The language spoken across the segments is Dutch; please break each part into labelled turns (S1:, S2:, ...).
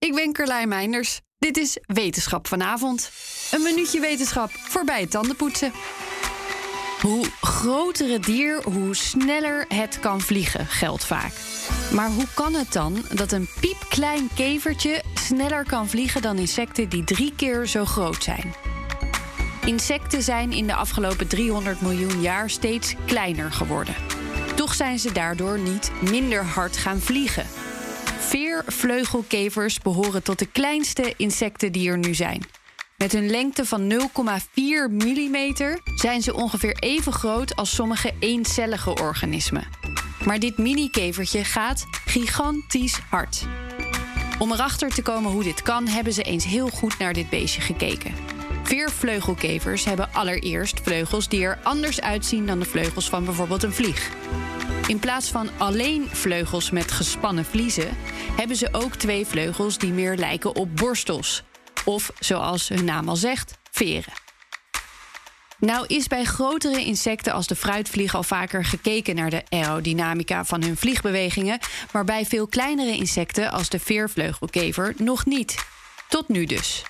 S1: Ik ben Carlijn Meinders. Dit is Wetenschap vanavond. Een minuutje wetenschap voorbij het tandenpoetsen. Hoe groter dier, hoe sneller het kan vliegen, geldt vaak. Maar hoe kan het dan dat een piepklein kevertje sneller kan vliegen dan insecten die drie keer zo groot zijn? Insecten zijn in de afgelopen 300 miljoen jaar steeds kleiner geworden. Toch zijn ze daardoor niet minder hard gaan vliegen. Veervleugelkevers behoren tot de kleinste insecten die er nu zijn. Met een lengte van 0,4 mm zijn ze ongeveer even groot als sommige eencellige organismen. Maar dit mini-kevertje gaat gigantisch hard. Om erachter te komen hoe dit kan, hebben ze eens heel goed naar dit beestje gekeken. Veervleugelkevers hebben allereerst vleugels die er anders uitzien dan de vleugels van bijvoorbeeld een vlieg. In plaats van alleen vleugels met gespannen vliezen, hebben ze ook twee vleugels die meer lijken op borstels. Of zoals hun naam al zegt, veren. Nou is bij grotere insecten als de fruitvlieg al vaker gekeken naar de aerodynamica van hun vliegbewegingen, maar bij veel kleinere insecten als de veervleugelkever nog niet. Tot nu dus.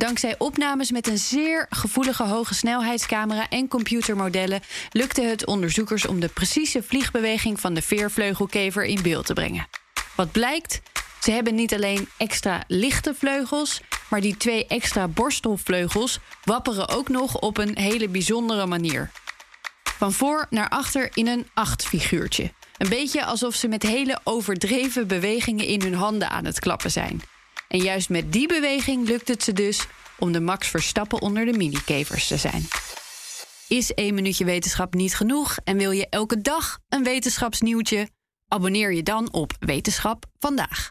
S1: Dankzij opnames met een zeer gevoelige hoge snelheidscamera en computermodellen lukte het onderzoekers om de precieze vliegbeweging van de veervleugelkever in beeld te brengen. Wat blijkt? Ze hebben niet alleen extra lichte vleugels, maar die twee extra borstelvleugels wapperen ook nog op een hele bijzondere manier. Van voor naar achter in een achtfiguurtje. Een beetje alsof ze met hele overdreven bewegingen in hun handen aan het klappen zijn. En juist met die beweging lukt het ze dus om de Max Verstappen onder de minikevers te zijn. Is één minuutje wetenschap niet genoeg en wil je elke dag een wetenschapsnieuwtje? Abonneer je dan op Wetenschap vandaag.